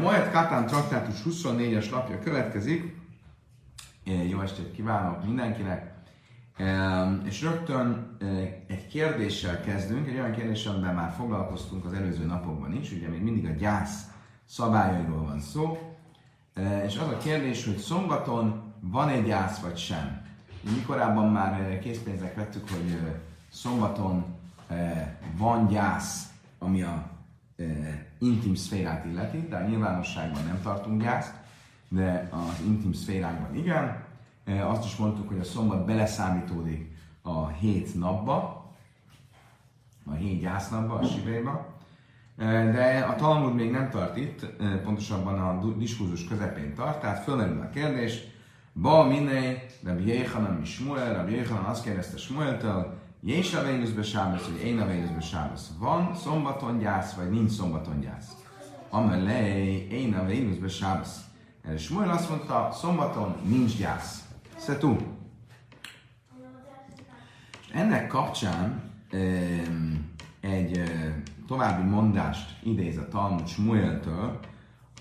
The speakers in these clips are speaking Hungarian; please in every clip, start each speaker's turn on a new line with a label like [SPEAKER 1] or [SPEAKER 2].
[SPEAKER 1] Majd Katán traktátus 24-es lapja következik. Jó estét kívánok mindenkinek! És rögtön egy kérdéssel kezdünk, egy olyan kérdéssel, amiben már foglalkoztunk az előző napokban is, ugye még mindig a gyász szabályairól van szó, és az a kérdés, hogy szombaton van egy gyász vagy sem. Mi korábban már készpénzek vettük, hogy szombaton van gyász, ami a intim szférát illeti, de a nyilvánosságban nem tartunk gyászt, de az intim szférákban igen. Azt is mondtuk, hogy a szombat beleszámítódik a hét napba, a hét gyásznapba, a sivéba, de a Talmud még nem tart itt, pontosabban a diskurzus közepén tart, tehát fölmerül a kérdés, Ba minél, Rabbi Jéhanan is Smuel, Rabbi Jéhanan azt kérdezte Smueltől, Jés a Vénuszbe sábasz, vagy én a Vénuszbe sábasz. Van szombaton gyász, vagy nincs szombaton gyász? Amelej, én a Vénuszbe sábasz. Erre Smuel azt mondta, szombaton nincs gyász. Szetú. Ennek kapcsán egy további mondást idéz a Talmud Smueltől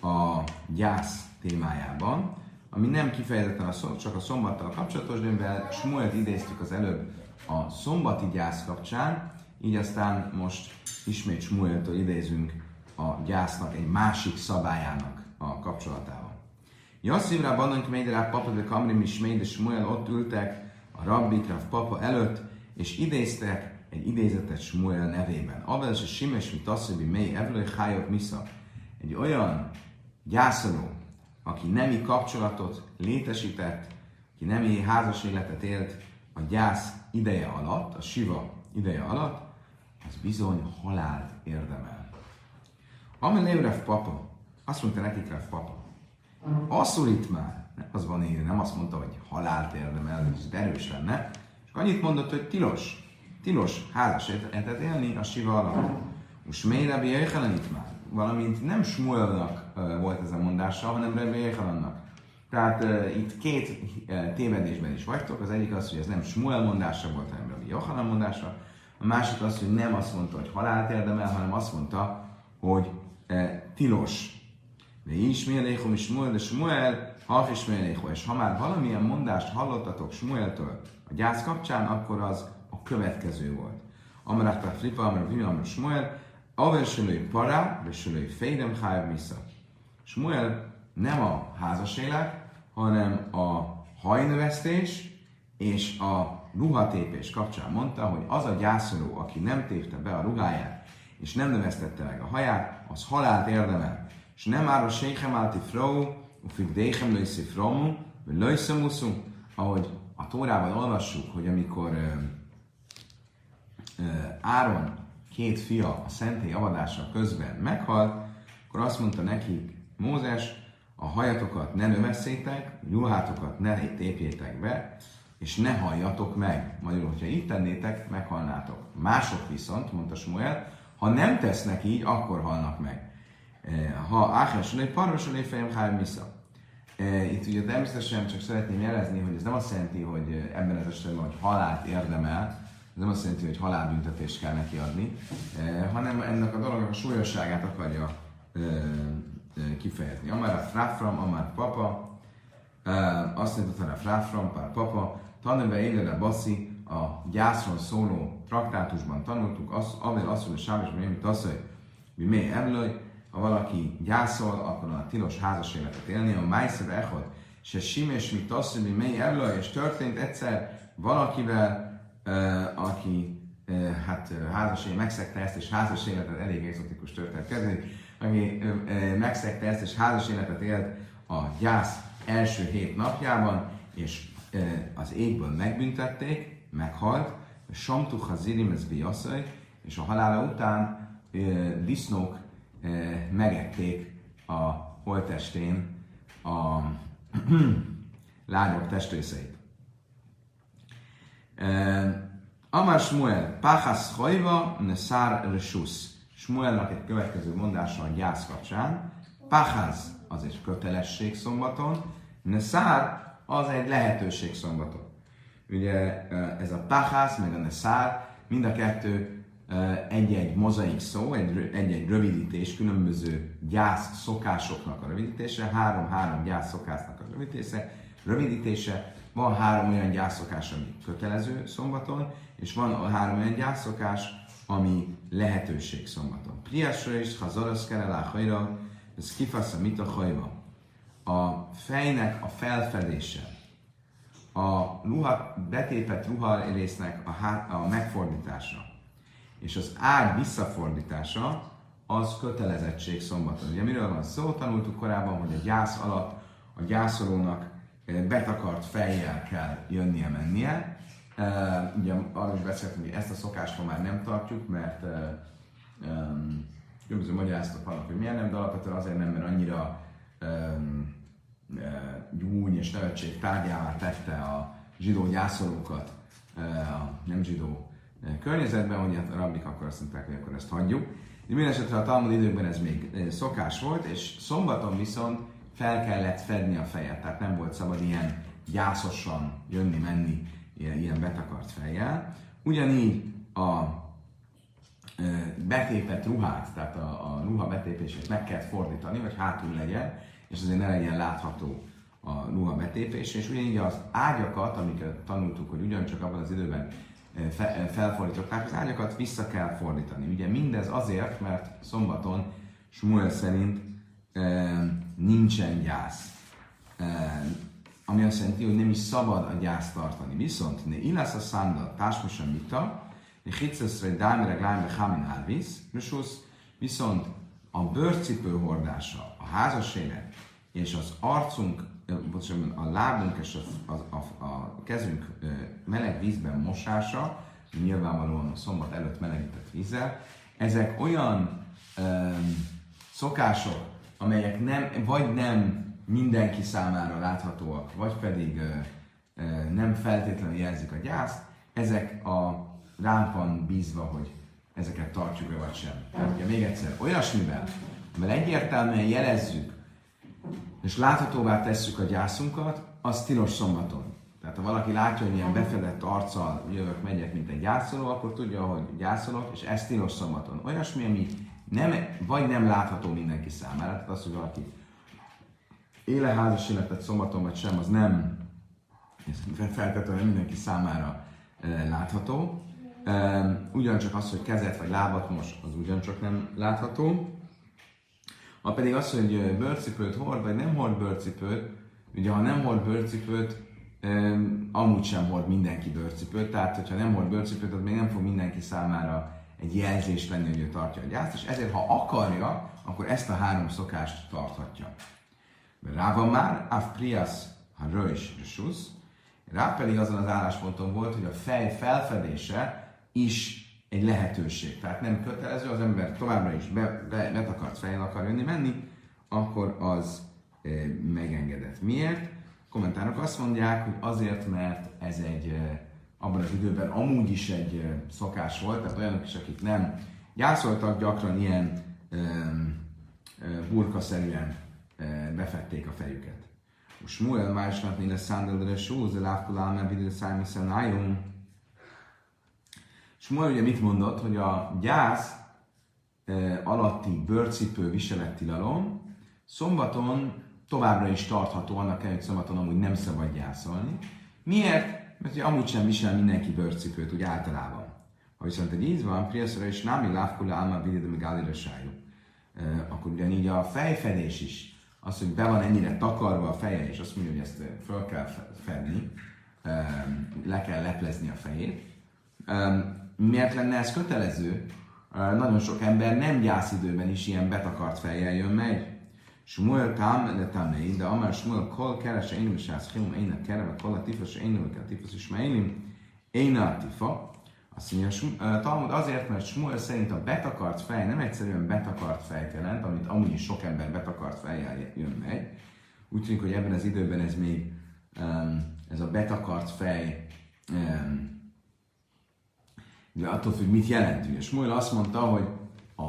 [SPEAKER 1] a gyász témájában, ami nem kifejezetten a szom, csak a szombattal kapcsolatos, de mivel Smuelt idéztük az előbb a szombati gyász kapcsán, így aztán most ismét Smueltől idézünk a gyásznak egy másik szabályának a kapcsolatával. Jasszivra Banank Meiderá Papa de Kamrim is de Smuel ott ültek a Rabbi Rav Papa előtt, és idéztek egy idézetet Smuel nevében. Avel se Simes, mint Asszibi, mely Evlői Hájok Misza. Egy olyan gyászoló, aki nemi kapcsolatot létesített, aki nemi házas életet élt a gyász ideje alatt, a siva ideje alatt, az bizony halált érdemel. Amely Rev papa, azt mondta nekik Rev papa, itt már, az van írva, nem azt mondta, hogy halált érdemel, ez erős lenne, csak annyit mondott, hogy tilos, tilos házas életet élni a siva alatt. Most miért Rabbi itt már? Valamint nem Smuelnak volt ez a mondása, hanem Rabbi Yechalannak. Tehát itt két tévedésben is vagytok. Az egyik az, hogy ez nem Smuel mondása volt, hanem Rabbi Yochanan mondása. A másik az, hogy nem azt mondta, hogy halált érdemel, hanem azt mondta, hogy uh, tilos. De is Méléchom is Smuel, de Smuel, ha is és ha már valamilyen mondást hallottatok Smueltől a gyász kapcsán, akkor az a következő volt. Amarát Fripa, Amar Vima, Amar Smuel, Aver Sölői Pará, de Sölői Fédem Hájv Misza. Smuel nem a házas élet, hanem a hajnövesztés és a ruhatépés kapcsán mondta, hogy az a gyászoló, aki nem tépte be a ruháját, és nem növesztette meg a haját, az halált érdemel. És nem áll a séchem álti frau, ufik déchem lőszi fromu, vagy lőszemuszu, ahogy a Tórában olvassuk, hogy amikor Áron két fia a szentély avadása közben meghalt, akkor azt mondta nekik Mózes, a hajatokat ne növesszétek, juhátokat ne tépjétek be, és ne halljatok meg. Magyarul, hogyha így tennétek, meghalnátok. Mások viszont, mondta Smuel, ha nem tesznek így, akkor halnak meg. Eh, ha Áhesülé, Parvasülé fejem Háj Misza. Eh, itt ugye természetesen csak szeretném jelezni, hogy ez nem azt jelenti, hogy ebben az esetben, hogy halált érdemel, ez nem azt jelenti, hogy halálbüntetést kell neki adni, eh, hanem ennek a dolognak a súlyosságát akarja kifejezni. Amár a frafram, amár papa, azt mondta, a frafram, pár papa, tanulva élele baszi, a gyászról szóló traktátusban tanultuk, az, amivel azt mondja, sávos, hogy azt, hogy mi mély emlőj, ha valaki gyászol, akkor a tilos házas életet élni, a májszer echod, se simés, mit azt, hogy mi mély emlőj, és történt egyszer valakivel, aki hát házaség megszegte ezt, és házas életet, elég exotikus történet kezdődik, aki megszegte ezt, és házas életet élt a gyász első hét napjában, és az égből megbüntették, meghalt, Samtucha zirim ez és a halála után disznók megették a holtestén a lányok testrészeit. Amar Shmuel, Pachas Hajva, Nesár Resus. Shmuelnak egy következő mondása a gyász kapcsán. Pachas az egy kötelesség szombaton, Nesár az egy lehetőség szombaton. Ugye ez a Pachas meg a Nesár mind a kettő egy-egy mozaik szó, egy-egy rövidítés, különböző gyász szokásoknak a rövidítése, három-három gyász szokásnak a rövidítése, rövidítése, van három olyan gyászszokás, ami kötelező szombaton, és van három olyan gyászszokás, ami lehetőség szombaton. Priásra is, ha zarasz kerelá hajra, ez kifasz a mit a hajva. A fejnek a felfedése, a ruha, betépet ruharésznek a, hát, a megfordítása, és az ágy visszafordítása, az kötelezettség szombaton. Ugye miről van szó? Tanultuk korábban, hogy a gyász alatt a gyászolónak eh, betakart fejjel kell jönnie, mennie. Uh, ugye arról is beszéltünk, hogy ezt a szokást ma már nem tartjuk, mert uh, um, különböző magyarázatok vannak, hogy miért nem, de alapvetően azért nem, mert annyira um, uh, gyúny és nevetség tárgyává tette a zsidó gyászolókat, a nem zsidó környezetben, hogy a rabbik akkor azt mondták, hogy akkor ezt hagyjuk. Mindenesetre a Talmud időkben ez még szokás volt, és szombaton viszont fel kellett fedni a fejet, tehát nem volt szabad ilyen gyászosan jönni-menni ilyen, ilyen betakart fejjel. Ugyanígy a betépett ruhát, tehát a, a ruha betépését meg kellett fordítani, vagy hátul legyen, és azért ne legyen látható a ruha betépés, és ugyanígy az ágyakat, amiket tanultuk, hogy ugyancsak abban az időben felfordították, az ágyakat vissza kell fordítani. Ugye mindez azért, mert szombaton Smuel szerint e, nincsen gyász. E, ami azt jelenti, hogy nem is szabad a gyászt tartani. Viszont ne ilász a szánda tásmosan mita, ne hitzeszre dámire glájme hamin álvisz, viszont a bőrcipő hordása, a házas élet és az arcunk bocsánat, a lábunk és a, a, a, a kezünk meleg vízben mosása, nyilvánvalóan a szombat előtt melegített vízzel, ezek olyan um, szokások, amelyek nem, vagy nem mindenki számára láthatóak, vagy pedig nem feltétlenül jelzik a gyászt, ezek a rámpan bízva, hogy ezeket tartjuk-e vagy sem. Tehát ugye még egyszer, olyasmivel, amivel egyértelműen jelezzük, és láthatóvá tesszük a gyászunkat, az tilos szombaton. Tehát ha valaki látja, hogy ilyen befedett arccal jövök, megyek, mint egy gyászoló, akkor tudja, hogy gyászolok, és ez tilos szombaton. Olyasmi, ami nem, vagy nem látható mindenki számára, tehát az, hogy valaki éle házas életet szombaton, vagy sem, az nem feltétlenül mindenki számára e, látható. E, ugyancsak az, hogy kezet vagy lábat most, az ugyancsak nem látható. Ha pedig az, hogy bőrcipőt hord, vagy nem hord bőrcipőt, ugye ha nem hord bőrcipőt, um, amúgy sem hord mindenki bőrcipőt, tehát hogyha nem hord bőrcipőt, az még nem fog mindenki számára egy jelzés lenni, hogy ő tartja a gyászt, és ezért ha akarja, akkor ezt a három szokást tarthatja. Rá van már, af prias ha röjs susz, rá pedig azon az állásponton volt, hogy a fej felfedése is egy lehetőség. Tehát nem kötelező, az ember továbbra is be, be, betakart fejjel akar jönni, menni, akkor az e, megengedett. Miért? A kommentárok azt mondják, hogy azért, mert ez egy e, abban az időben amúgy is egy e, szokás volt, tehát olyanok is, akik nem gyászoltak, gyakran ilyen e, e, burkaszerűen befették a fejüket. Shmuel másnap, mint a Sandelre Sóz, mert vidő szájmiszen Smuel ugye mit mondott, hogy a gyász e, alatti bőrcipő viselettilalom szombaton továbbra is tartható, annak kell, hogy szombaton amúgy nem szabad gyászolni. Miért? Mert ugye amúgy sem visel mindenki bőrcipőt, úgy általában. Ha viszont egy íz van, priaszra és námi lávkula álma vidéd, meg állira e, akkor ugyanígy a fejfedés is, az, hogy be van ennyire takarva a feje, és azt mondja, hogy ezt föl kell fedni, e, le kell leplezni a fejét, Miért lenne ez kötelező? Nagyon sok ember nem gyászidőben is ilyen betakart fejjel jön megy. Shmuel tam le tamei, de amár Shmuel kol kerese én is ász én a kereve kol a tifas én a tifas is én a tifa. Azt mondja, Talmud azért, mert Shmuel szerint a betakart fej nem egyszerűen betakart fejt jelent, amit amúgy is sok ember betakart fejjel jön megy. Úgy tűnik, hogy ebben az időben ez még ez a betakart fej de attól függ, mit jelent. Ugye Smuel azt mondta, hogy a,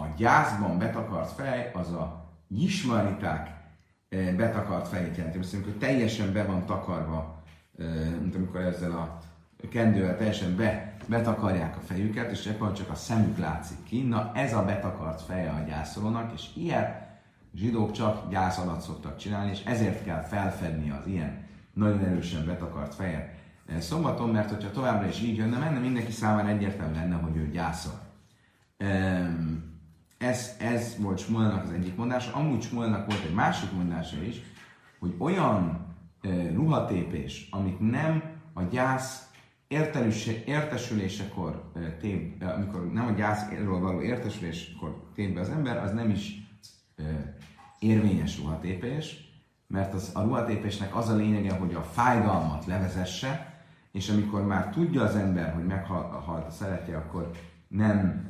[SPEAKER 1] a gyászban betakart fej az a jismariták eh, betakart fejét jelenti. Azt mondjuk, hogy teljesen be van takarva, eh, mint amikor ezzel a kendővel teljesen be, betakarják a fejüket, és ekkor csak a szemük látszik ki. Na ez a betakart feje a gyászolónak, és ilyet zsidók csak gyász alatt szoktak csinálni, és ezért kell felfedni az ilyen nagyon erősen betakart fejet szombaton, mert hogyha továbbra is így jönne, menne mindenki számára egyértelmű lenne, hogy ő gyászol. Ez, ez volt Smolnak az egyik mondása. Amúgy Smolnak volt egy másik mondása is, hogy olyan ruhatépés, amit nem a gyász értesülésekor tép, amikor nem a gyászról való értesülésekor tép be az ember, az nem is érvényes ruhatépés, mert az, a ruhatépésnek az a lényege, hogy a fájdalmat levezesse, és amikor már tudja az ember, hogy meghalt a szeretje, akkor nem,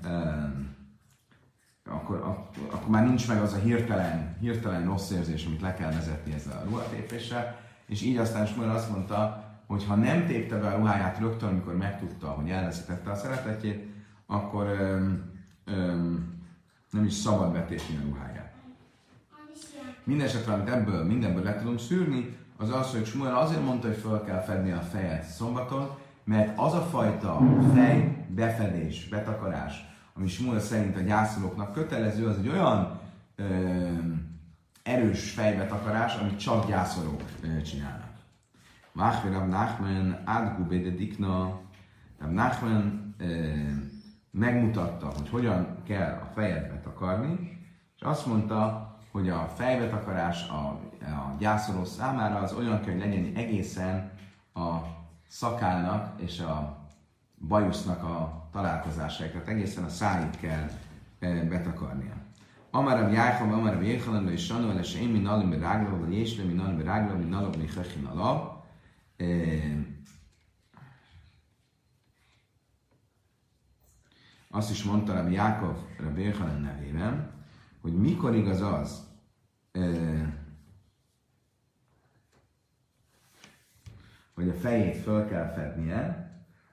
[SPEAKER 1] akkor, akkor, akkor, már nincs meg az a hirtelen, hirtelen rossz érzés, amit le kell vezetni ezzel a ruhatépéssel, és így aztán Smuel azt mondta, hogy ha nem tépte be a ruháját rögtön, amikor megtudta, hogy elveszítette a szeretetjét, akkor öm, öm, nem is szabad betépni a ruháját. Mindenesetre, amit ebből, mindenből le tudunk szűrni, az az, hogy Smuel azért mondta, hogy fel kell fedni a fejet szombaton, mert az a fajta fej befedés, betakarás, ami Smuel szerint a gyászolóknak kötelező, az egy olyan ö, erős fejbetakarás, amit csak gyászolók ö, csinálnak. Máhvi Rab Nachman átgubé de dikna, Rab Nachman megmutatta, hogy hogyan kell a fejet betakarni, és azt mondta, hogy a fejbetakarás a, a gyászoló számára az olyan kell, hogy legyen egészen a szakálnak és a bajusznak a találkozásáig, tehát egészen a száig kell betakarnia. Amarabb Jákab, Amarabb Jéhanan, és Sanó, és én min alim rágló, vagy és min alim rágló, min alim mi alap. E, azt is mondta Rabbi Jákov Rabbi Jéhanan nevében, hogy mikor igaz az, hogy a fejét föl kell fednie,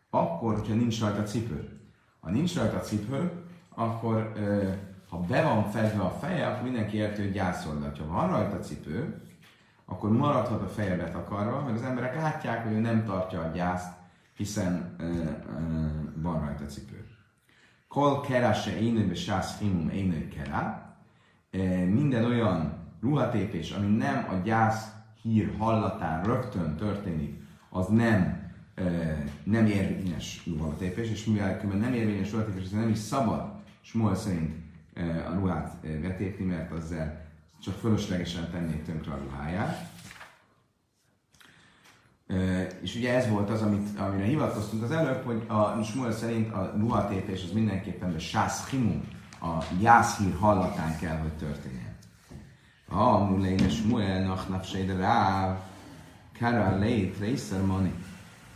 [SPEAKER 1] akkor, hogyha nincs rajta cipő. Ha nincs rajta cipő, akkor ha be van fedve a feje, akkor mindenki érti, hogy gyászol. De ha van rajta cipő, akkor maradhat a feje betakarva, mert az emberek látják, hogy ő nem tartja a gyászt, hiszen ö, ö, van rajta cipő. Kol kera se énőbe sász himum énő kera. Minden olyan ruhatépés, ami nem a gyász hír hallatán rögtön történik, az nem, e, nem érvényes ruhatépés, és mivel nem érvényes ruhatépés, ez nem is szabad Smuel szerint a ruhát vetépni, mert azzal csak fölöslegesen tennék tönkre a ruháját. És ugye ez volt az, amit, amire hivatkoztunk az előbb, hogy a Smuel szerint a ruhatépés az mindenképpen a sász himum, a jászhír hallatán kell, hogy történjen. Ha a muléne Smuel nachnapseid ráv, kara leit részer mani.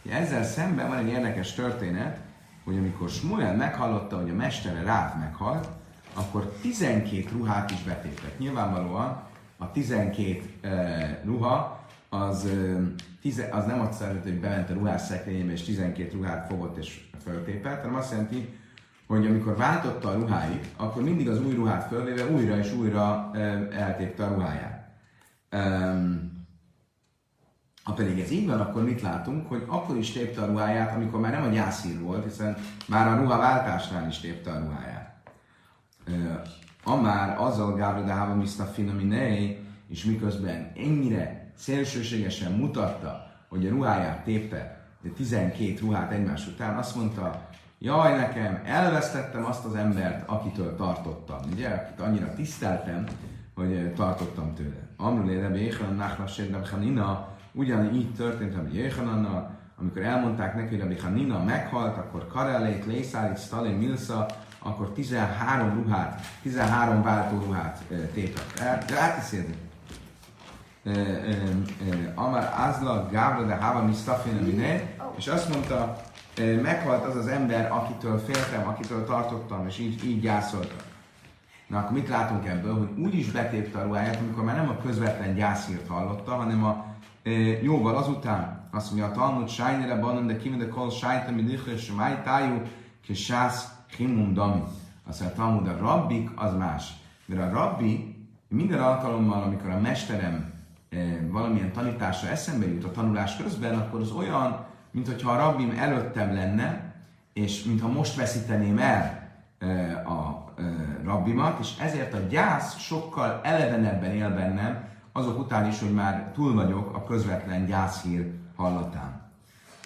[SPEAKER 1] Ezzel szemben van egy érdekes történet, hogy amikor Smuel meghallotta, hogy a mestere Ráv meghalt, akkor 12 ruhát is betépett. Nyilvánvalóan a 12 uh, ruha az, uh, tize, az nem azt jelenti, hogy bement a ruhás szekrényébe és 12 ruhát fogott és föltépett, hanem azt jelenti, hogy amikor váltotta a ruháit, akkor mindig az új ruhát fölvéve újra és újra eltépte a ruháját. Ha pedig ez így van, akkor mit látunk, hogy akkor is tépte a ruháját, amikor már nem a gyászír volt, hiszen már a ruha váltásnál is tépte a ruháját. Amár azzal Gábrodáva Mr. Finaminé, és miközben ennyire szélsőségesen mutatta, hogy a ruháját tépte, de 12 ruhát egymás után, azt mondta, jaj nekem, elvesztettem azt az embert, akitől tartottam, ugye, akit annyira tiszteltem, hogy tartottam tőle. Amrulé Rebbe Jéhanan Nachnas Sérdem Hanina, ugyanígy történt Rebbe Jéhanannal, amikor elmondták neki, hogy Rebbe Hanina meghalt, akkor Karelét, Lészárit, Stalin, Milsa, akkor 13 ruhát, 13 váltó ruhát tépett el. De áteszélni. Amar Azla, Gávra, de Hava, Mistafina, és azt mondta, meghalt az az ember, akitől féltem, akitől tartottam, és így, így gyászoltam. Na akkor mit látunk ebből, hogy úgy is betépte a ruháját, amikor már nem a közvetlen gyászírt hallotta, hanem a e, jóval azután. Azt mondja, a Talmud sájnere banon, de kivede kol sájta, mi és máj tájú, ki sász himum dami. Azt mondja, Talmud, a rabbik az más. Mert a rabbi minden alkalommal, amikor a mesterem e, valamilyen tanításra eszembe jut a tanulás közben, akkor az olyan mint hogyha a rabbim előttem lenne, és mintha most veszíteném el a rabbimat, és ezért a gyász sokkal elevenebben él bennem, azok után is, hogy már túl vagyok a közvetlen gyászhír hallatán.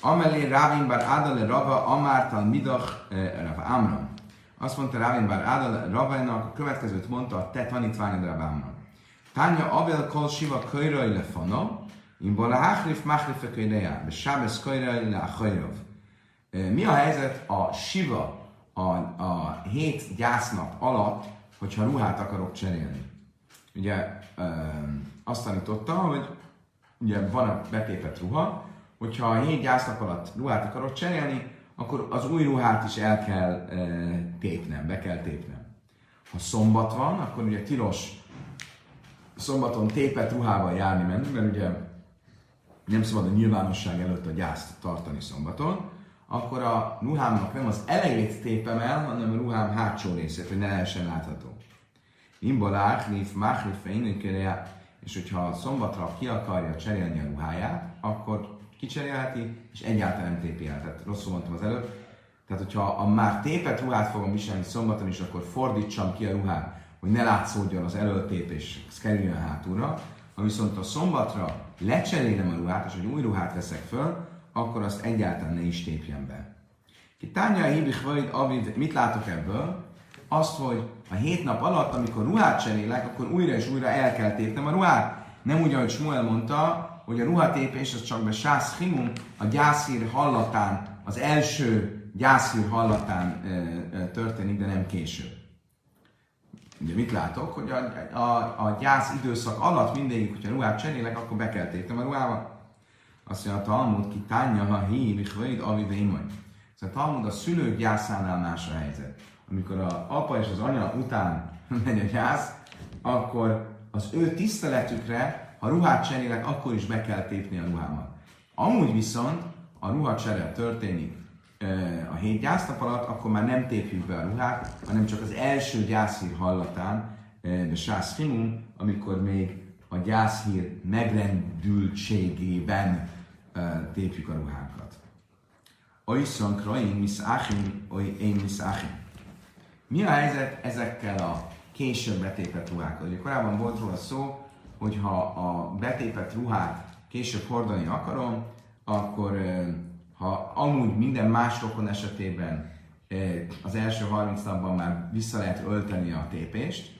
[SPEAKER 1] Amelé Rávin bar Adale Rava Amártal Midach Rava Amram. Azt mondta Rávin bar Adale Ravának, a következőt mondta a te tanítványod Rava Amram. Tánya Avel Kol Siva Köjraj Lefana, Imbola Háchrif Máchrif Köjreja, Sábesz Köjraj Le Mi a helyzet a Siva, a, a hét gyásznap alatt, hogyha ruhát akarok cserélni? Ugye azt tanította, hogy ugye van a betépet ruha, hogyha a hét gyásznap alatt ruhát akarok cserélni, akkor az új ruhát is el kell e, tépnem, be kell tépnem. Ha szombat van, akkor ugye tilos szombaton tépet ruhával járni menni, mert ugye nem szabad a nyilvánosság előtt a gyászt tartani szombaton, akkor a ruhámnak nem az elejét tépem el, hanem a ruhám hátsó részét, hogy ne lehessen látható. Imbalák, nif, máchlif, és hogyha szombatra ki akarja cserélni a ruháját, akkor kicserélheti, és egyáltalán nem tépi el. Tehát rosszul mondtam az előbb. Tehát, hogyha a már tépet ruhát fogom viselni szombaton is, akkor fordítsam ki a ruhát, hogy ne látszódjon az előtép és kerüljön hátulra. Ha viszont a szombatra lecserélem a ruhát, és egy új ruhát veszek föl, akkor azt egyáltalán ne is tépjem be. Ki hívik vagy, avid, mit látok ebből? Azt, hogy a hét nap alatt, amikor ruhát cserélek, akkor újra és újra el kell tépnem a ruhát. Nem úgy, ahogy Smuel mondta, hogy a ruhatépés az csak be sász himum, a gyászhír hallatán, az első gyászhír hallatán e, e, történik, de nem később. Ugye mit látok, hogy a, a, a gyász időszak alatt mindegyik, hogyha ruhát cserélek, akkor be kell tépnem a ruhába. Azt mondja, a Talmud ki tánya, ha vagy, avive imaj. Szóval a Talmud a szülők gyászánál más a helyzet. Amikor a apa és az anya után megy a gyász, akkor az ő tiszteletükre ha ruhát cserélek, akkor is be kell tépni a ruhámat. Amúgy viszont a ruhacsere történik a hét gyásznap alatt, akkor már nem tépjük be a ruhát, hanem csak az első gyászhír hallatán, de sász finum, amikor még a gyászhír megrendültségében tépjük a ruhákat. Oiszon kraim miszáchim, oly én miszáchim. Mi a helyzet ezekkel a később betépett ruhákkal? Ugye korábban volt róla szó, hogyha a betépett ruhát később hordani akarom, akkor ha amúgy minden más rokon esetében az első 30 napban már vissza lehet ölteni a tépést,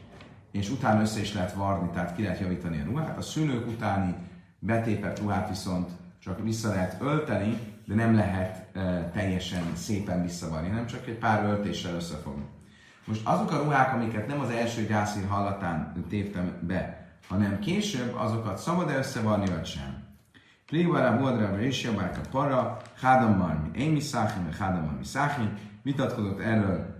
[SPEAKER 1] és utána össze is lehet varni, tehát ki lehet javítani a ruhát. A szülők utáni betépett ruhát viszont csak vissza lehet ölteni, de nem lehet teljesen szépen visszavarni, nem csak egy pár öltéssel összefogni. Most azok a ruhák, amiket nem az első gyászír hallatán téptem be, hanem később azokat szabad-e összevarni, vagy sem. Prigvara Bodra Résia Bárka Para, Hádammal mi én miszáchim, vagy Hádammal mi száchim, vitatkozott erről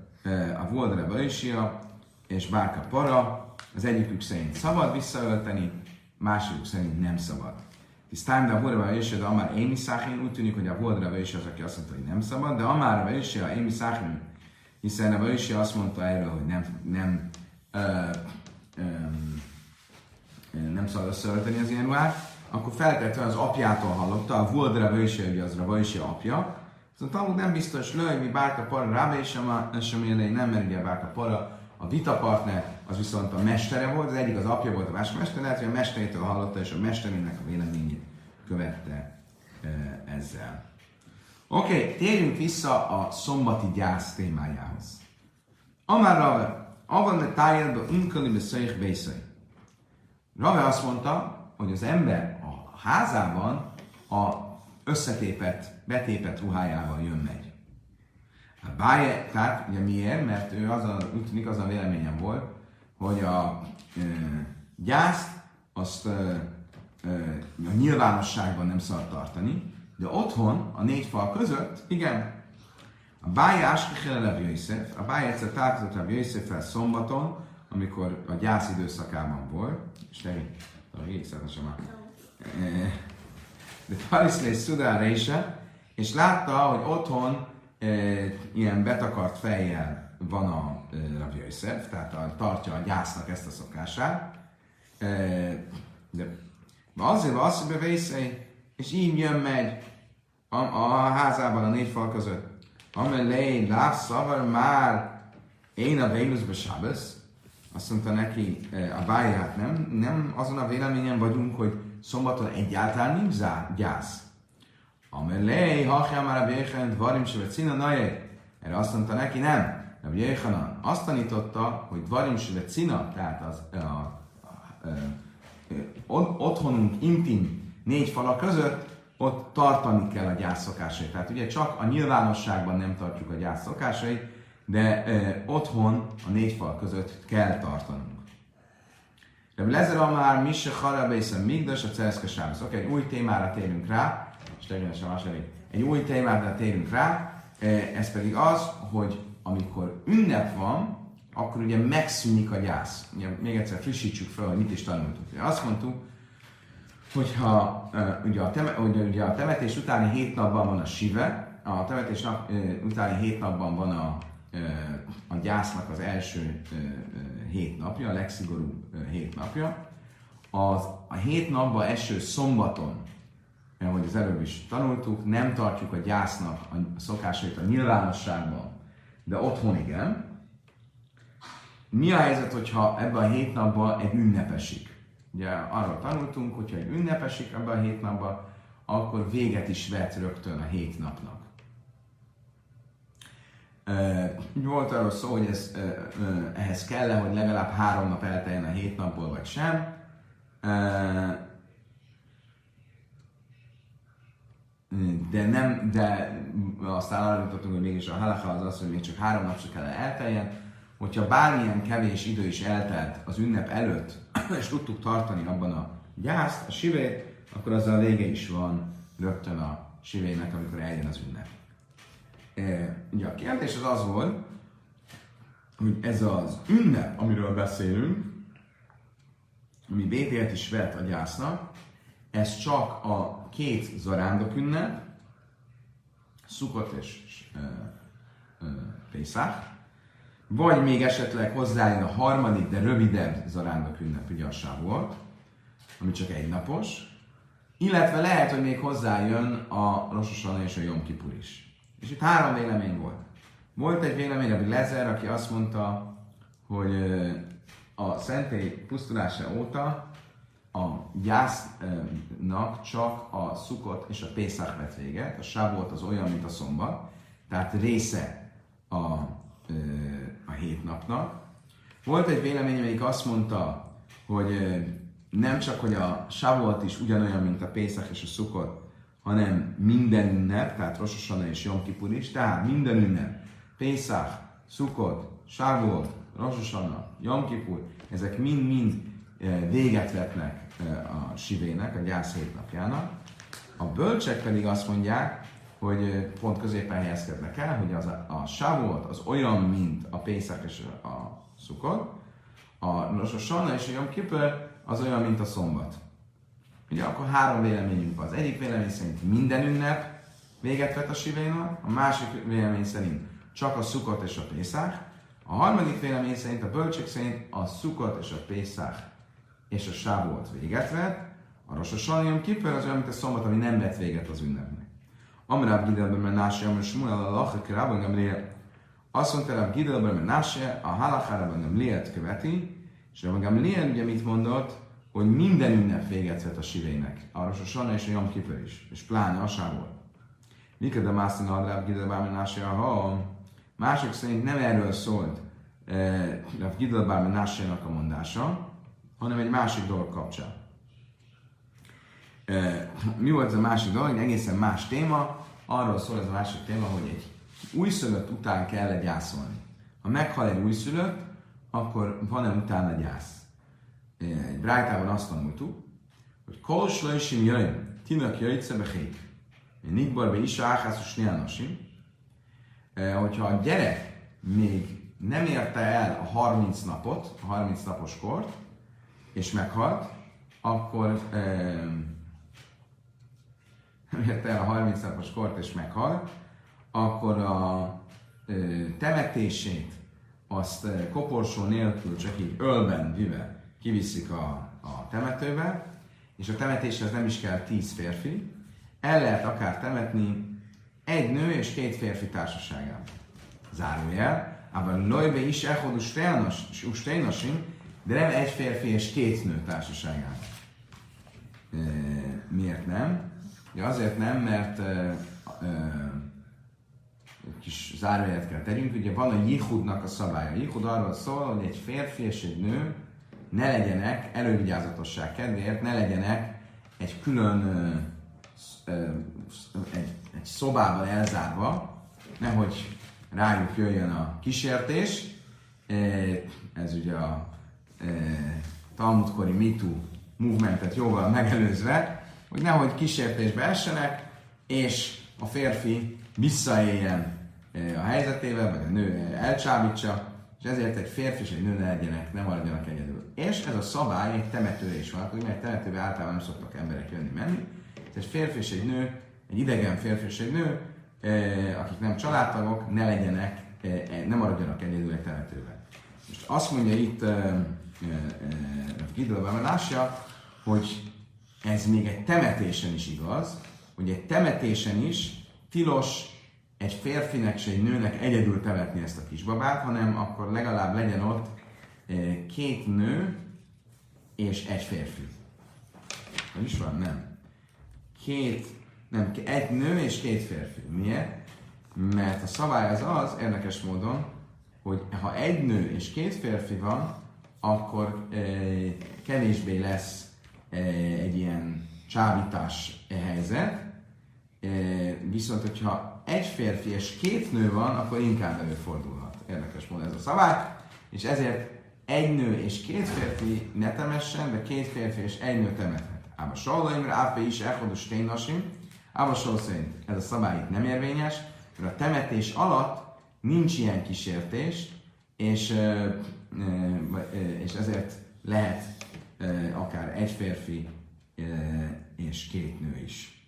[SPEAKER 1] a Vodra Résia és Bárka Para, az egyikük szerint szabad visszaölteni, másikük szerint nem szabad. Tisztán, de a Vodra Résia, de Amár én miszáchim, úgy tűnik, hogy a Vodra Résia az, aki azt mondta, hogy nem szabad, de Amár Résia, én miszáchim, hiszen a Résia azt mondta erről, hogy nem, nem ö, ö, nem szabad összeölteni az ilyen ruhát, akkor feltétlenül az apjától hallotta, a Voldra Vöjse, ugye az Vöjse apja, Szóval Talmud nem biztos lő, mi bárka para rábe sem élni, nem, mert ugye bárka para a vitapartner, az viszont a mestere volt, az egyik az apja volt, a másik mester, lehet, hogy a mesterétől hallotta, és a mesterének a véleményét követte ezzel. Oké, okay, térjünk vissza a szombati gyász témájához. Amár Rave, avan ne tájjelbe unkali beszélyek bészai. Rave azt mondta, hogy az ember a házában a összetépet, betépet ruhájával jön megy. A báje, tehát ugye miért? Mert ő az a, úgy tűnik az a véleményem volt, hogy a e, gyászt azt e, e, a nyilvánosságban nem szabad tartani, de otthon, a négy fal között, igen, a bájás Áskehelelev Jöjszef, a báj egyszer találkozott Rabbi Jöjszeffel szombaton, amikor a gyász időszakában volt, és te a régszetesen már. De Pariszlés Szudára és látta, hogy otthon e, ilyen betakart fejjel van a e, Rabbi Yosef, tehát a, tartja a gyásznak ezt a szokását. De azért van az, hogy és így jön, megy. a, a házában a négy fal között. Amelé, lásszavar már én a Vénuszbe Sábesz, azt mondta neki a báj, hát nem, nem azon a véleményen vagyunk, hogy szombaton egyáltalán nincs gyász. Amelé, ha már a Béhen, Dvarim se Cina. Erre azt mondta neki, nem. Rabbi Jéhanan azt tanította, hogy Dvarim se Cina, tehát az, a, a, a, a, otthonunk intim négy fala között, ott tartani kell a gyász szokásait. Tehát ugye csak a nyilvánosságban nem tartjuk a gyász szokásait, de e, otthon a négy fal között kell tartanunk. De Lezer már mi se harabészen migdas a cereszke sábsz. Oké, egy új témára térünk rá, és tegyenesen egy új témára térünk rá, ez pedig az, hogy amikor ünnep van, akkor ugye megszűnik a gyász. Ugye, még egyszer frissítsük fel, hogy mit is tanultunk. Azt mondtuk, hogyha ugye, a teme, ugye, ugye a temetés utáni hét napban van a sive, a temetés nap, utáni hét napban van a, a gyásznak az első hét napja, a legszigorúbb hét napja. Az, a hét napban eső szombaton, ahogy az előbb is tanultuk, nem tartjuk a gyásznak a szokásait a nyilvánosságban, de otthon igen. Mi a helyzet, hogyha ebben a hét napban egy ünnepesik? Ugye arról tanultunk, hogyha egy ünnepesik ebben a hét napban, akkor véget is vet rögtön a hét napnak. Volt arról szó, hogy ez, ehhez kell hogy legalább három nap elteljen a hét napból, vagy sem. De nem, de aztán arra jutottunk, hogy mégis a halacha az az, hogy még csak három nap se kell elteljen. Hogyha bármilyen kevés idő is eltelt az ünnep előtt, és tudtuk tartani abban a gyászt, a sivét, akkor az a vége is van rögtön a sivének, amikor eljön az ünnep. E, ugye a kérdés az az volt, hogy ez az ünnep, amiről beszélünk, ami bétért is vett a gyásznak, ez csak a két zarándok ünnep, Szukot és e, Pészák, vagy még esetleg hozzájön a harmadik, de rövidebb zarándok ünnep, ugye a volt, ami csak egy napos, illetve lehet, hogy még hozzájön a Rososana és a Jom Kipur is. És itt három vélemény volt. Volt egy vélemény, ami Lezer, aki azt mondta, hogy a szentély pusztulása óta a gyásznak csak a szukot és a pészák vett véget, a sávolt az olyan, mint a szombat, tehát része a a hét napnak. Volt egy vélemény, amelyik azt mondta, hogy nem csak, hogy a Shavuot is ugyanolyan, mint a Pészak és a Szukot, hanem minden ünnep, tehát Rosh és Yom Kippur is, tehát minden ünnep, Pészak, Szukot, Shavuot, Rosh Hashanah, Yom Kippur, ezek mind-mind véget vetnek a sivének, a gyász hét napjának. A bölcsek pedig azt mondják, hogy pont középen helyezkednek el, hogy az a, a Shavuot az olyan, mint a Pészak és a Szukot, a Rosh Hashanah és a Yom Kippur az olyan, mint a szombat. Ugye akkor három véleményünk van. Az egyik vélemény szerint minden ünnep véget vet a sivénak, a másik vélemény szerint csak a szukot és a pészák, a harmadik vélemény szerint, a bölcsek szerint a szukot és a pészák és a sávolt véget vet, a Hashanah Kippur az olyan, mint a szombat, ami nem vett véget az ünnepnek. Amráb Gidelben Menási, Amr Smuel, a Lachak, Rabban Gamliel. Azt mondta Rab Gidelben Menási, a Halachárában Gamlielt követi, és Rabban Gamliel ugye mit mondott, hogy minden ünnep véget vet a sivének. Arra a Sana és a Jom Kippur is, és pláne a sávol. Mikor de Mászin Adráb Gidelben Menási, ha mások szerint nem erről szólt eh, Rab Gidelben menási a mondása, hanem egy másik dolog kapcsán. Mi volt ez a másik dolog? Egy egészen más téma. Arról szól ez a másik téma, hogy egy újszülött után kell gyászolni. Ha meghal egy újszülött, akkor van-e utána gyász? Egy brájtában azt tanultuk, hogy kolsla is jöjjön, tinak jöjjtsze behék. Nikbarbe is áhászus néanosim. Hogyha a gyerek még nem érte el a 30 napot, a 30 napos kort, és meghalt, akkor érte el a 30 napos kort és meghal, akkor a ö, temetését azt ö, koporsó nélkül csak így ölben vive kiviszik a, a temetőbe, és a temetéshez nem is kell 10 férfi, el lehet akár temetni egy nő és két férfi társaságában. Zárójel, ában lojbe is elhodú sténasim, de nem egy férfi és két nő társaságában. E, miért nem? Ja, azért nem, mert e, e, kis zárójelet kell tegyünk, ugye van a jihudnak a szabálya. A jihud arról szól, hogy egy férfi és egy nő ne legyenek, elővigyázatosság kedvéért, ne legyenek egy külön egy, egy szobában elzárva, nehogy rájuk jöjjön a kísértés. Ez ugye a Talmudkori MeToo movementet jóval megelőzve, hogy nehogy kísértésbe essenek, és a férfi visszaéljen a helyzetével, vagy a nő elcsábítsa, és ezért egy férfi és egy nő ne legyenek, nem maradjanak egyedül. És ez a szabály egy temetőre is hogy mert temetőbe általában nem szoktak emberek jönni-menni, egy férfi és egy nő, egy idegen férfi és egy nő, akik nem családtagok, ne legyenek, nem maradjanak egyedül egy temetőben. Most azt mondja itt Gidlova lássa, hogy ez még egy temetésen is igaz, hogy egy temetésen is tilos egy férfinek és egy nőnek egyedül temetni ezt a kisbabát, hanem akkor legalább legyen ott két nő és egy férfi. Nem is van? Nem. Két, nem, egy nő és két férfi. Miért? Mert a szabály az az, érdekes módon, hogy ha egy nő és két férfi van, akkor e, kevésbé lesz e, egy ilyen csábítás helyzet, e, viszont hogyha egy férfi és két nő van, akkor inkább előfordulhat. Érdekes módon ez a szabály, és ezért egy nő és két férfi ne temessen, de két férfi és egy nő temethet. Ám a Saulaimra ápé is elhodos ténasim, Ába szerint ez a szabály itt nem érvényes, mert a temetés alatt nincs ilyen kísértés, és, és ezért lehet akár egy férfi és két nő is.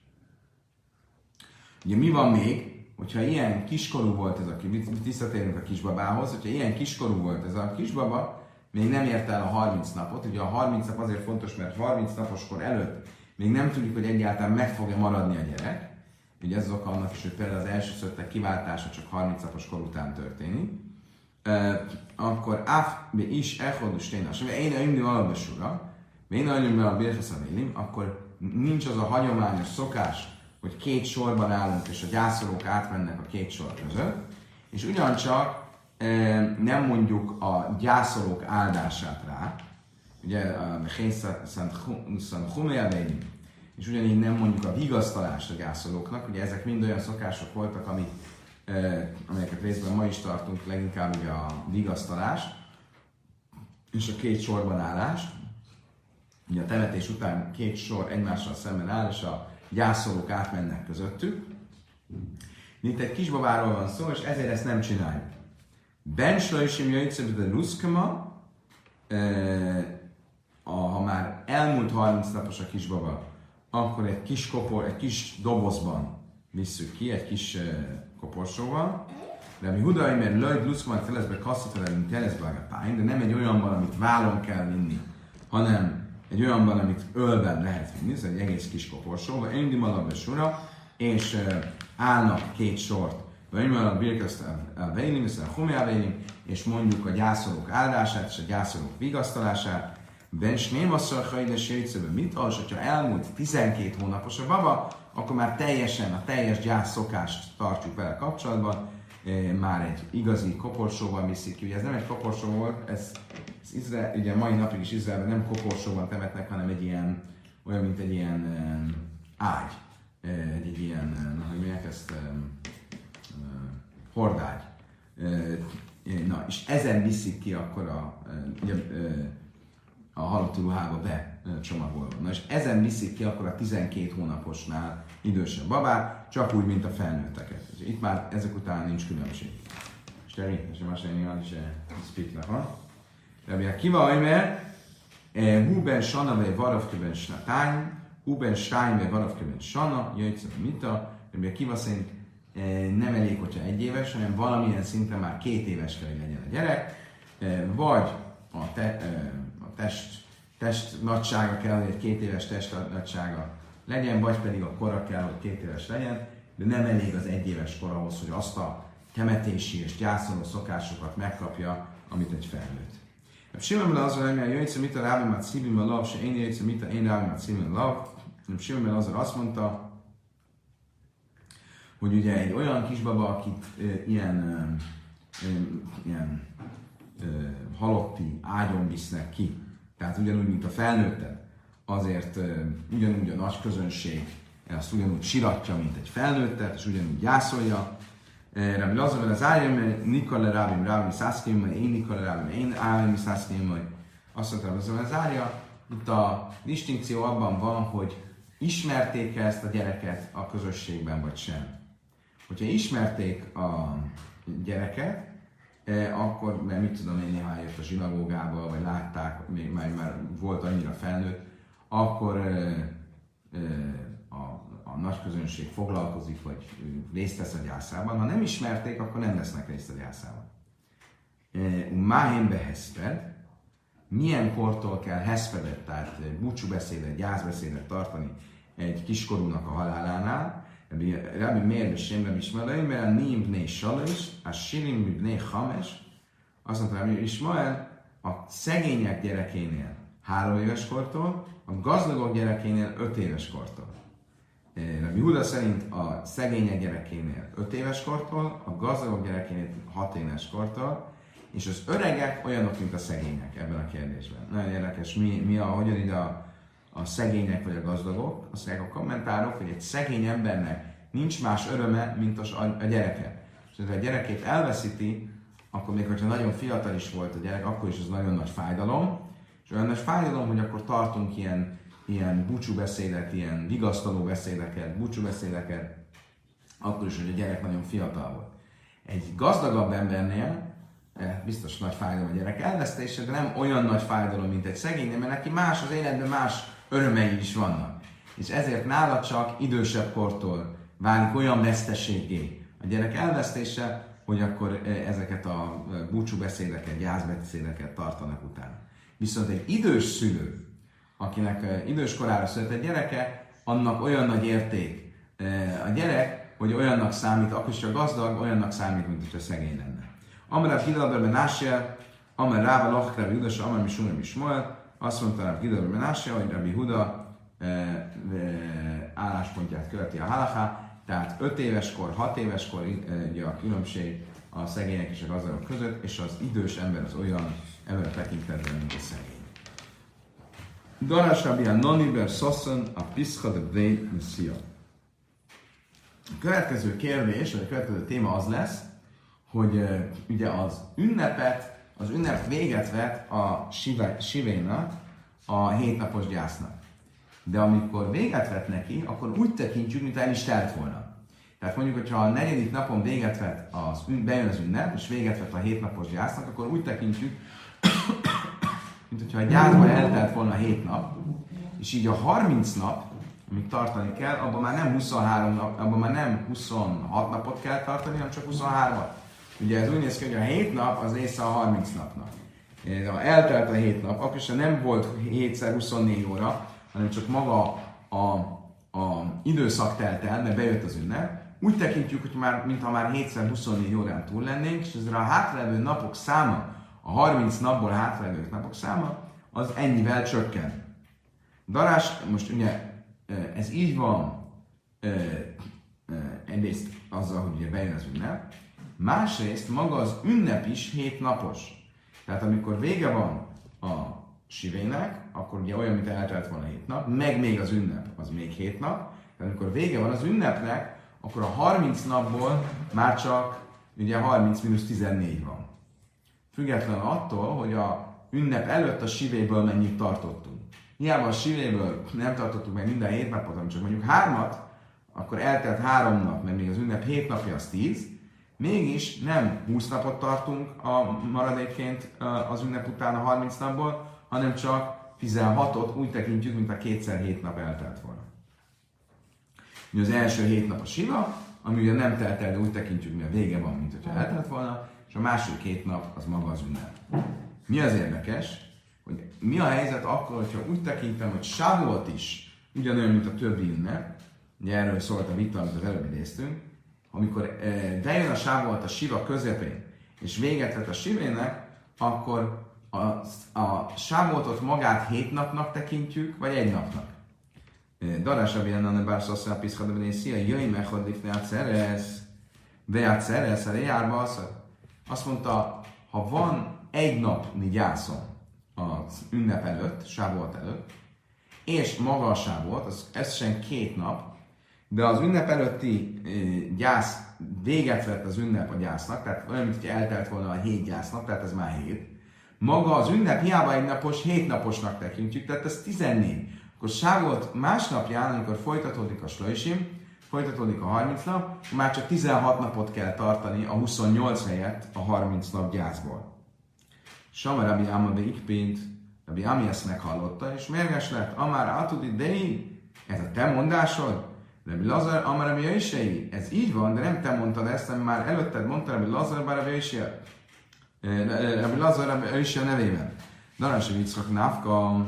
[SPEAKER 1] Ugye mi van még, hogyha ilyen kiskorú volt ez a visszatérünk a kisbabához, hogyha ilyen kiskorú volt ez a kisbaba, még nem ért el a 30 napot. Ugye a 30 nap azért fontos, mert 30 napos kor előtt még nem tudjuk, hogy egyáltalán meg fog-e maradni a gyerek. Ugye ez az oka annak is, hogy például az első szöttek kiváltása csak 30 napos kor után történik. Uh, akkor áf is elhodus ténas, én a imni alapbesura, én a imni akkor nincs az a hagyományos szokás, hogy két sorban állunk, és a gyászolók átmennek a két sor között, és ugyancsak nem mondjuk a gyászolók áldását rá, ugye a Szent Huméleim, és ugyanígy nem mondjuk a vigasztalást a gyászolóknak, ugye ezek mind olyan szokások voltak, amik, amelyeket részben ma is tartunk, leginkább ugye a vigasztalás és a két sorban állás. Ugye a temetés után két sor egymással szemben áll, és a gyászolók átmennek közöttük. Mint egy kisbabáról van szó, és ezért ezt nem csináljuk. Ben Slajsim Jöjtszöböd de Ruszkama, ha már elmúlt 30 napos a kisbaba, akkor egy kis kopor, egy kis dobozban visszük ki, egy kis koporsóval. De mi hudai, mert löjd luszkman teleszbe kasszatelelünk teleszbe a pány, de nem egy olyanban, amit vállon kell vinni, hanem egy olyanban, amit ölben lehet vinni, ez egy egész kis koporsó, vagy indi malabbe sora, és állnak két sort, vagy a birkaszt a vélim, a és mondjuk a gyászolók áldását és a gyászolók vigasztalását, Ben Sném asszal hajdes jöjtszöbe mit az, hogyha elmúlt 12 hónapos a baba, akkor már teljesen a teljes gyász szokást tartjuk vele kapcsolatban, már egy igazi koporsóval viszik ki. Ugye ez nem egy koporsó volt, ez, ez Izrael, ugye mai napig is Izraelben nem koporsóban temetnek, hanem egy ilyen, olyan, mint egy ilyen um, ágy, egy, egy ilyen, na, hogy mondják ezt, um, uh, hordágy. Uh, na, és ezen viszik ki akkor a, ugye, uh, a halotti ruhába becsomagolva. Na és ezen viszik ki akkor a 12 hónaposnál idősebb babát, csak úgy, mint a felnőtteket. És itt már ezek után nincs különbség. Te és a másik is spiknak van. Rabbi Akiva Aimer, Huben Sana vagy Varavkeben Tány, Huben Stány vagy Varavkeben Sana, Jöjtsz Mita, Rabbi Akiva szerint nem elég, hogyha egy éves, hanem valamilyen szinten már két éves kell, hogy legyen a gyerek, vagy a te, test, test nagysága kell, hogy egy két éves test nagysága legyen, vagy pedig a kora kell, hogy két éves legyen, de nem elég az egy éves kor ahhoz, hogy azt a temetési és gyászoló szokásokat megkapja, amit egy felnőtt. Simon az, hogy jöjjtsz, mit a rábim a szívim a lav, se én jöjjtsz, mit a én rábim a szívim a lav. Simon az azt mondta, hogy ugye egy olyan kisbaba, akit e, ilyen, e, ilyen e, halotti ágyon visznek ki, tehát ugyanúgy, mint a felnőtted, azért e, ugyanúgy a nagy közönség ezt ugyanúgy siratja, mint egy felnőttet, és ugyanúgy gyászolja. Rabbi Lazar az álljam, Nikola Rabim Rabim Szászkém, vagy én Nikola Rabim, én Rabim vagy azt mondta Lazar az árja. Itt a distinkció abban van, hogy ismerték -e ezt a gyereket a közösségben, vagy sem. Hogyha ismerték a gyereket, akkor, mert mit tudom én, néha jött a zsinagógába, vagy látták, még már, már volt annyira felnőtt, akkor a, nagy közönség foglalkozik, vagy részt vesz a gyászában. Ha nem ismerték, akkor nem vesznek részt a gyászában. Máhén beheszped, milyen kortól kell heszpedet, tehát búcsúbeszédet, gyászbeszédet tartani egy kiskorúnak a halálánál, Rabbi Meir Beshem Rabbi Ismael, mert Nim Bnei Salos, a Sirim Bnei Hames, azt mondta Rabbi Ismael, a szegények gyerekénél három éves kortól, a gazdagok gyerekénél öt éves kortól. Rabbi Huda szerint a szegények gyerekénél 5 éves kortól, a gazdagok gyerekénél 6 éves kortól, és az öregek olyanok, mint a szegények ebben a kérdésben. Nagyon érdekes, mi, mi a, hogyan ide a, a szegények vagy a gazdagok. Azt mondják a kommentárok, hogy egy szegény embernek nincs más öröme, mint a, a gyereke. És ha a gyerekét elveszíti, akkor még hogyha nagyon fiatal is volt a gyerek, akkor is ez nagyon nagy fájdalom. És olyan nagy fájdalom, hogy akkor tartunk ilyen ilyen búcsú beszédet, ilyen vigasztaló beszédeket, búcsú beszédeket, akkor is, hogy a gyerek nagyon fiatal volt. Egy gazdagabb embernél biztos nagy fájdalom a gyerek elvesztése, de nem olyan nagy fájdalom, mint egy szegénynél, mert neki más az életben más örömei is vannak. És ezért nála csak idősebb kortól válik olyan veszteségé a gyerek elvesztése, hogy akkor eh, ezeket a eh, búcsú beszédeket, gyászbeszédeket tartanak utána. Viszont egy idős szülő, akinek idős korára született gyereke, annak olyan nagy érték a gyerek, hogy olyannak számít, akkor is a gazdag, olyannak számít, mint hogyha szegény lenne. Amara Hidalber Benásia, Amar Ráva Lachra Judas, Amar Misumar Mismoel, azt mondta Ráv Hidalber Benásia, hogy Rabbi Huda álláspontját követi a halaká, tehát 5 éves kor, 6 éves kor ugye a különbség a szegények és a gazdagok között, és az idős ember az olyan ember tekintetben, mint a szegény. Darás Rabbi Anoniber Sasson a Pischa Bnei Messia. A következő kérdés, vagy a következő téma az lesz, hogy uh, ugye az ünnepet, az ünnep véget vet a sivénak, a hétnapos gyásznak. De amikor véget vet neki, akkor úgy tekintjük, mint el is telt volna. Tehát mondjuk, hogyha a negyedik napon véget vet az, bejön az ünnep, és véget vet a hétnapos gyásznak, akkor úgy tekintjük, hogyha a gyászban eltelt volna 7 nap, és így a 30 nap, amíg tartani kell, abban már nem 23 nap, abban már nem 26 napot kell tartani, hanem csak 23-at. Ugye ez úgy néz ki, hogy a 7 nap az része a 30 napnak. Ha eltelt a 7 nap, akkor sem nem volt 7 24 óra, hanem csak maga a, a időszak telt el, mert bejött az ünnep, úgy tekintjük, hogy már, mintha már 7-24 órán túl lennénk, és ezzel a hátralévő napok száma, a 30 napból hátralévő napok száma, az ennyivel csökken. Darás, most ugye ez így van egyrészt azzal, hogy ugye bejön az ünnep, másrészt maga az ünnep is hét napos. Tehát amikor vége van a sivének, akkor ugye olyan, mint eltelt volna hét nap, meg még az ünnep, az még hét nap, tehát amikor vége van az ünnepnek, akkor a 30 napból már csak ugye 30 14 van. Függetlenül attól, hogy a ünnep előtt a sivéből mennyit tartottunk. Hiába a sivéből nem tartottuk meg minden hét napot, hanem csak mondjuk hármat, akkor eltelt három nap, mert még az ünnep hét napja az tíz, mégis nem 20 napot tartunk a maradékként az ünnep után a 30 napból, hanem csak 16-ot úgy tekintjük, mint a kétszer hét nap eltelt volna. Az első hét nap a siva, ami ugye nem telt el, de úgy tekintjük, a vége van, mint hogyha eltelt volna, és a második két nap az maga az ünnep. Mi az érdekes, hogy mi a helyzet akkor, hogyha úgy tekintem, hogy Sávolt is ugyanolyan, mint a többi ünnep. Ugye erről szólt a vita, amit az előbb idéztünk. Amikor bejön a sávolt a siva közepén, és véget vet a sivének, akkor a, a sávoltot magát hét napnak tekintjük, vagy egy napnak. Darás Rabbi a bár szasszal piszkad, hogy szia, jöjj meg, hogy lifne a ceresz, be a ceresz, a Azt mondta, ha van egy napni gyászom az ünnep előtt, sávolt előtt, és maga a sávolt, az összesen két nap, de az ünnep előtti gyász véget vett az ünnep a gyásznak, tehát olyan, mint hogy eltelt volna a hét gyásznak, tehát ez már hét. Maga az ünnep hiába egy napos, hét naposnak tekintjük, tehát ez 14. Akkor sávolt másnapján, amikor folytatódik a slajsim, folytatódik a 30 nap, már csak 16 napot kell tartani a 28 helyett a 30 nap gyászból. Sama Rabbi Amabe Ikpint, Rabbi Ami ezt meghallotta, és mérges lett, Amár Atudi Dei, ez a te mondásod? Rabbi Lazar, Amár Rabbi Jöjsei, ez így van, de nem te mondtad ezt, hanem már előtted mondta Rabbi Lazar, bár Rabbi Jöjsei, Rabbi Lazar, Rabbi Jöjsei nevében. Darás Vickak Návka,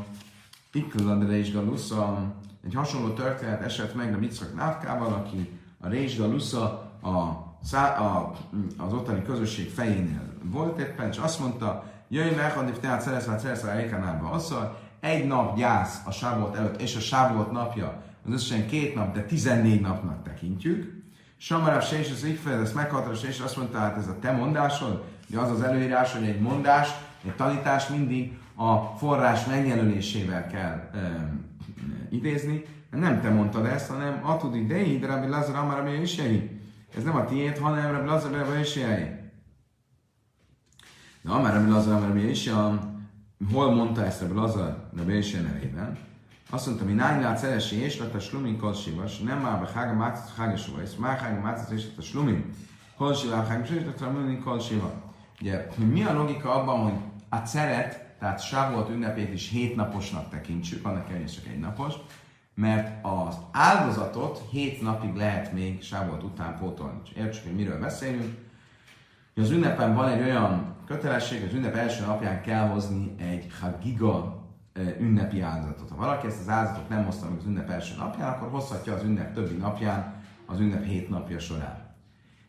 [SPEAKER 1] Ikkulan Reis Galusza, egy hasonló történet esett meg a Vickak Návkával, aki a Reis Galusza a szá, a, az ottani közösség fejénél volt éppen, és azt mondta, jöjj meg, addig tehát szerezve, szerezve Eikanálba asszal, egy nap gyász a sávolt előtt, és a sávolt napja, az összesen két nap, de 14 napnak tekintjük. Samaráv se és az Ikfed ezt meghatározott, és azt mondta, hát ez a te mondásod, de az az előírás, hogy egy mondás, egy tanítás mindig a forrás megjelölésével kell e, idézni. Nem te mondtad ezt, hanem Atudi Dei, de Rabbi Lazar Amar Rabbi ez nem a tiéd, hanem Rabbi Lazar Rabbi Isjei. De Amar Rabbi Lazar Rabbi Isjei, hol mondta ezt Rabbi Lazar Rabbi Isjei nevében? Azt mondta, mi nány lát szeresi és lett a slumin kolsivas, nem már be hága mácát hágasova, és már hága mácát és lett a slumin kolsiva, hága és lett a slumin kolsiva. Ugye, mi a logika abban, hogy a ceret, tehát Sávolt ünnepét is hétnaposnak tekintsük, annak ellenére csak egy napos, mert az áldozatot hét napig lehet még sávolt után pótolni. És értsük, hogy miről beszélünk. Az ünnepen van egy olyan kötelesség, az ünnep első napján kell hozni egy hagiga ünnepi áldozatot. Ha valaki ezt az áldozatot nem hozta meg az ünnep első napján, akkor hozhatja az ünnep többi napján, az ünnep hét napja során.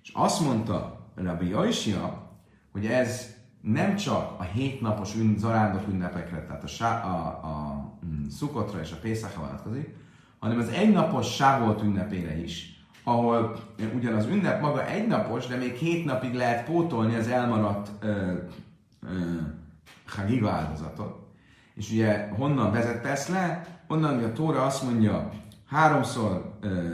[SPEAKER 1] És azt mondta Rabbi Jaisia, hogy ez nem csak a hétnapos ün, zarándok ünnepekre, tehát a, a, a, a mm, szukotra és a pészakra vonatkozik, hanem az egynapos sávolt ünnepére is, ahol ugyan az ünnep maga egynapos, de még két napig lehet pótolni az elmaradt ö, ö, áldozatot. És ugye honnan vezette le? Onnan, hogy a Tóra azt mondja, háromszor ö,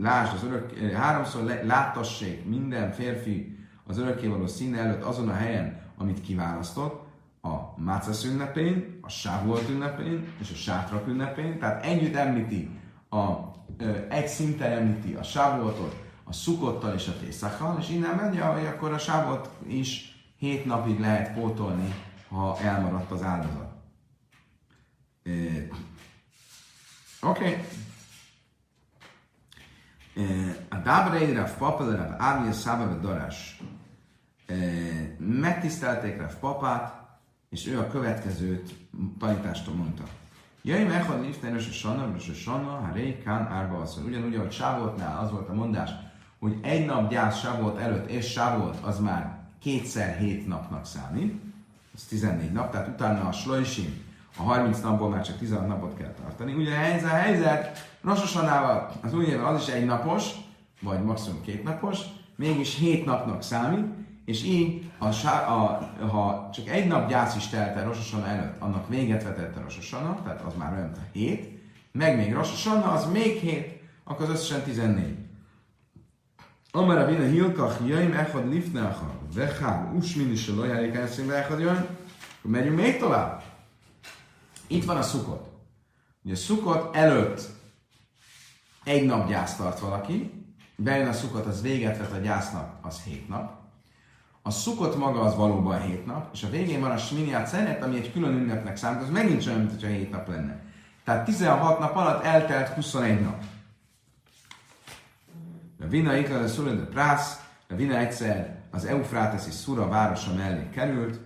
[SPEAKER 1] lásd az örök, ö, háromszor le, láttassék minden férfi az örökkévaló színe előtt azon a helyen, amit kiválasztott, a Mácasz ünnepén, a Sávolt ünnepén és a Sátrak ünnepén, tehát együtt említi, a, ö, egy szinten említi a Sávoltot, a Szukottal és a Tészakkal, és innen megy, hogy akkor a Sávolt is hét napig lehet pótolni, ha elmaradt az áldozat. Oké. Okay. A Dábrei Rav Papa, Rav Ármia Szába Darás megtisztelték Rav Papát, és ő a következőt tanítást mondta. Ha Liften és a Sanna, és a Sanna, ha Kán Árba asszony. Ugyanúgy, ahogy Sávoltnál az volt a mondás, hogy egy nap gyász Sávolt előtt, és Sávolt az már kétszer hét napnak számít, az 14 nap, tehát utána a Slojsim, a 30 napból már csak 16 napot kell tartani. Ugye ez a helyzet Rososanával az új az is egy napos, vagy maximum két napos, mégis 7 napnak számít, és így, a, a, ha csak egy nap gyász is telt el Rososana előtt, annak véget vetett a Rososana, tehát az már olyan, 7, meg még Rososana, az még 7, akkor az összesen 14. Amara vina hilkach jaim echad lifnáha, vechá, usmin is a lojálik elszínbe echad jön, megyünk még tovább. Itt van a szukot. Ugye a szukot előtt egy nap gyász tart valaki, bejön a szukot, az véget vet a gyásznak, az hét nap. A szukot maga az valóban hét nap, és a végén van a sminiát szenet, ami egy külön ünnepnek számít, az megint olyan, mint hogyha hét nap lenne. Tehát 16 nap alatt eltelt 21 nap. A Vina Ikla de Prász, a Vina egyszer az Eufráteszi Szura városa mellé került,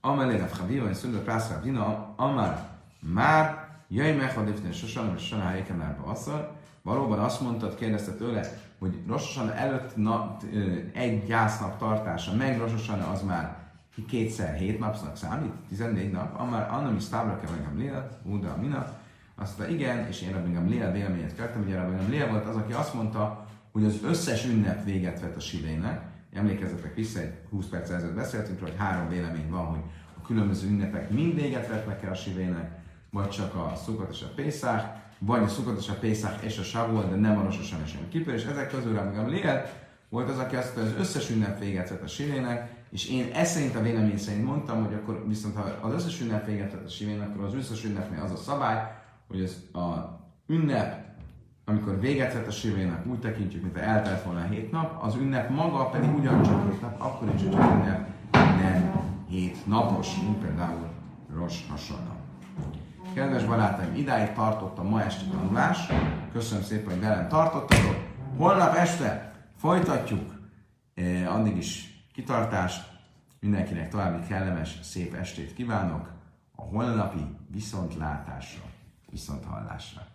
[SPEAKER 1] amellé a Chaviva és Szulenda Prász Vina, Amar már Jaj, meghadifnél sosem, és sana helykenárba asszal. Valóban azt mondtad, kérdezte tőle, hogy Rososan előtt nap, egy gyásznap tartása, meg Rososan az már kétszer hét napnak számít, 14 nap, annak is tábla kell meg a Lél, Uda, Mina, azt mondta, igen, és én Rabbi Gamliel véleményét kértem, hogy Rabbi Gamliel volt az, aki azt mondta, hogy az összes ünnep véget vet a sivének. Emlékezzetek vissza, egy 20 perc ezelőtt beszéltünk, hogy három vélemény van, hogy a különböző ünnepek mind véget vetnek el a sivének, vagy csak a szukat és a pészák, vagy a szukat és a pészák és a savol, de nem a rososan és a kipőr, és ezek közül Rabbi Gamliel volt az, aki azt mondta, hogy az összes ünnep véget vet a sivének, és én ezt szerint a vélemény szerint mondtam, hogy akkor viszont ha az összes ünnep véget a sivének, akkor az összes ünnepnél az a szabály, hogy ez a ünnep, amikor véget vett a sivének, úgy tekintjük, mint eltelt volna hét nap, az ünnep maga pedig ugyancsak hét nap, akkor is, hogy az ünnep nem hét napos, mint például Rosh Hashanah. Kedves barátaim, idáig tartott a ma esti tanulás. Köszönöm szépen, hogy velem tartottatok. Holnap este folytatjuk. Eh, addig is kitartást. Mindenkinek további kellemes, szép estét kívánok. A holnapi viszontlátásra, viszonthallásra.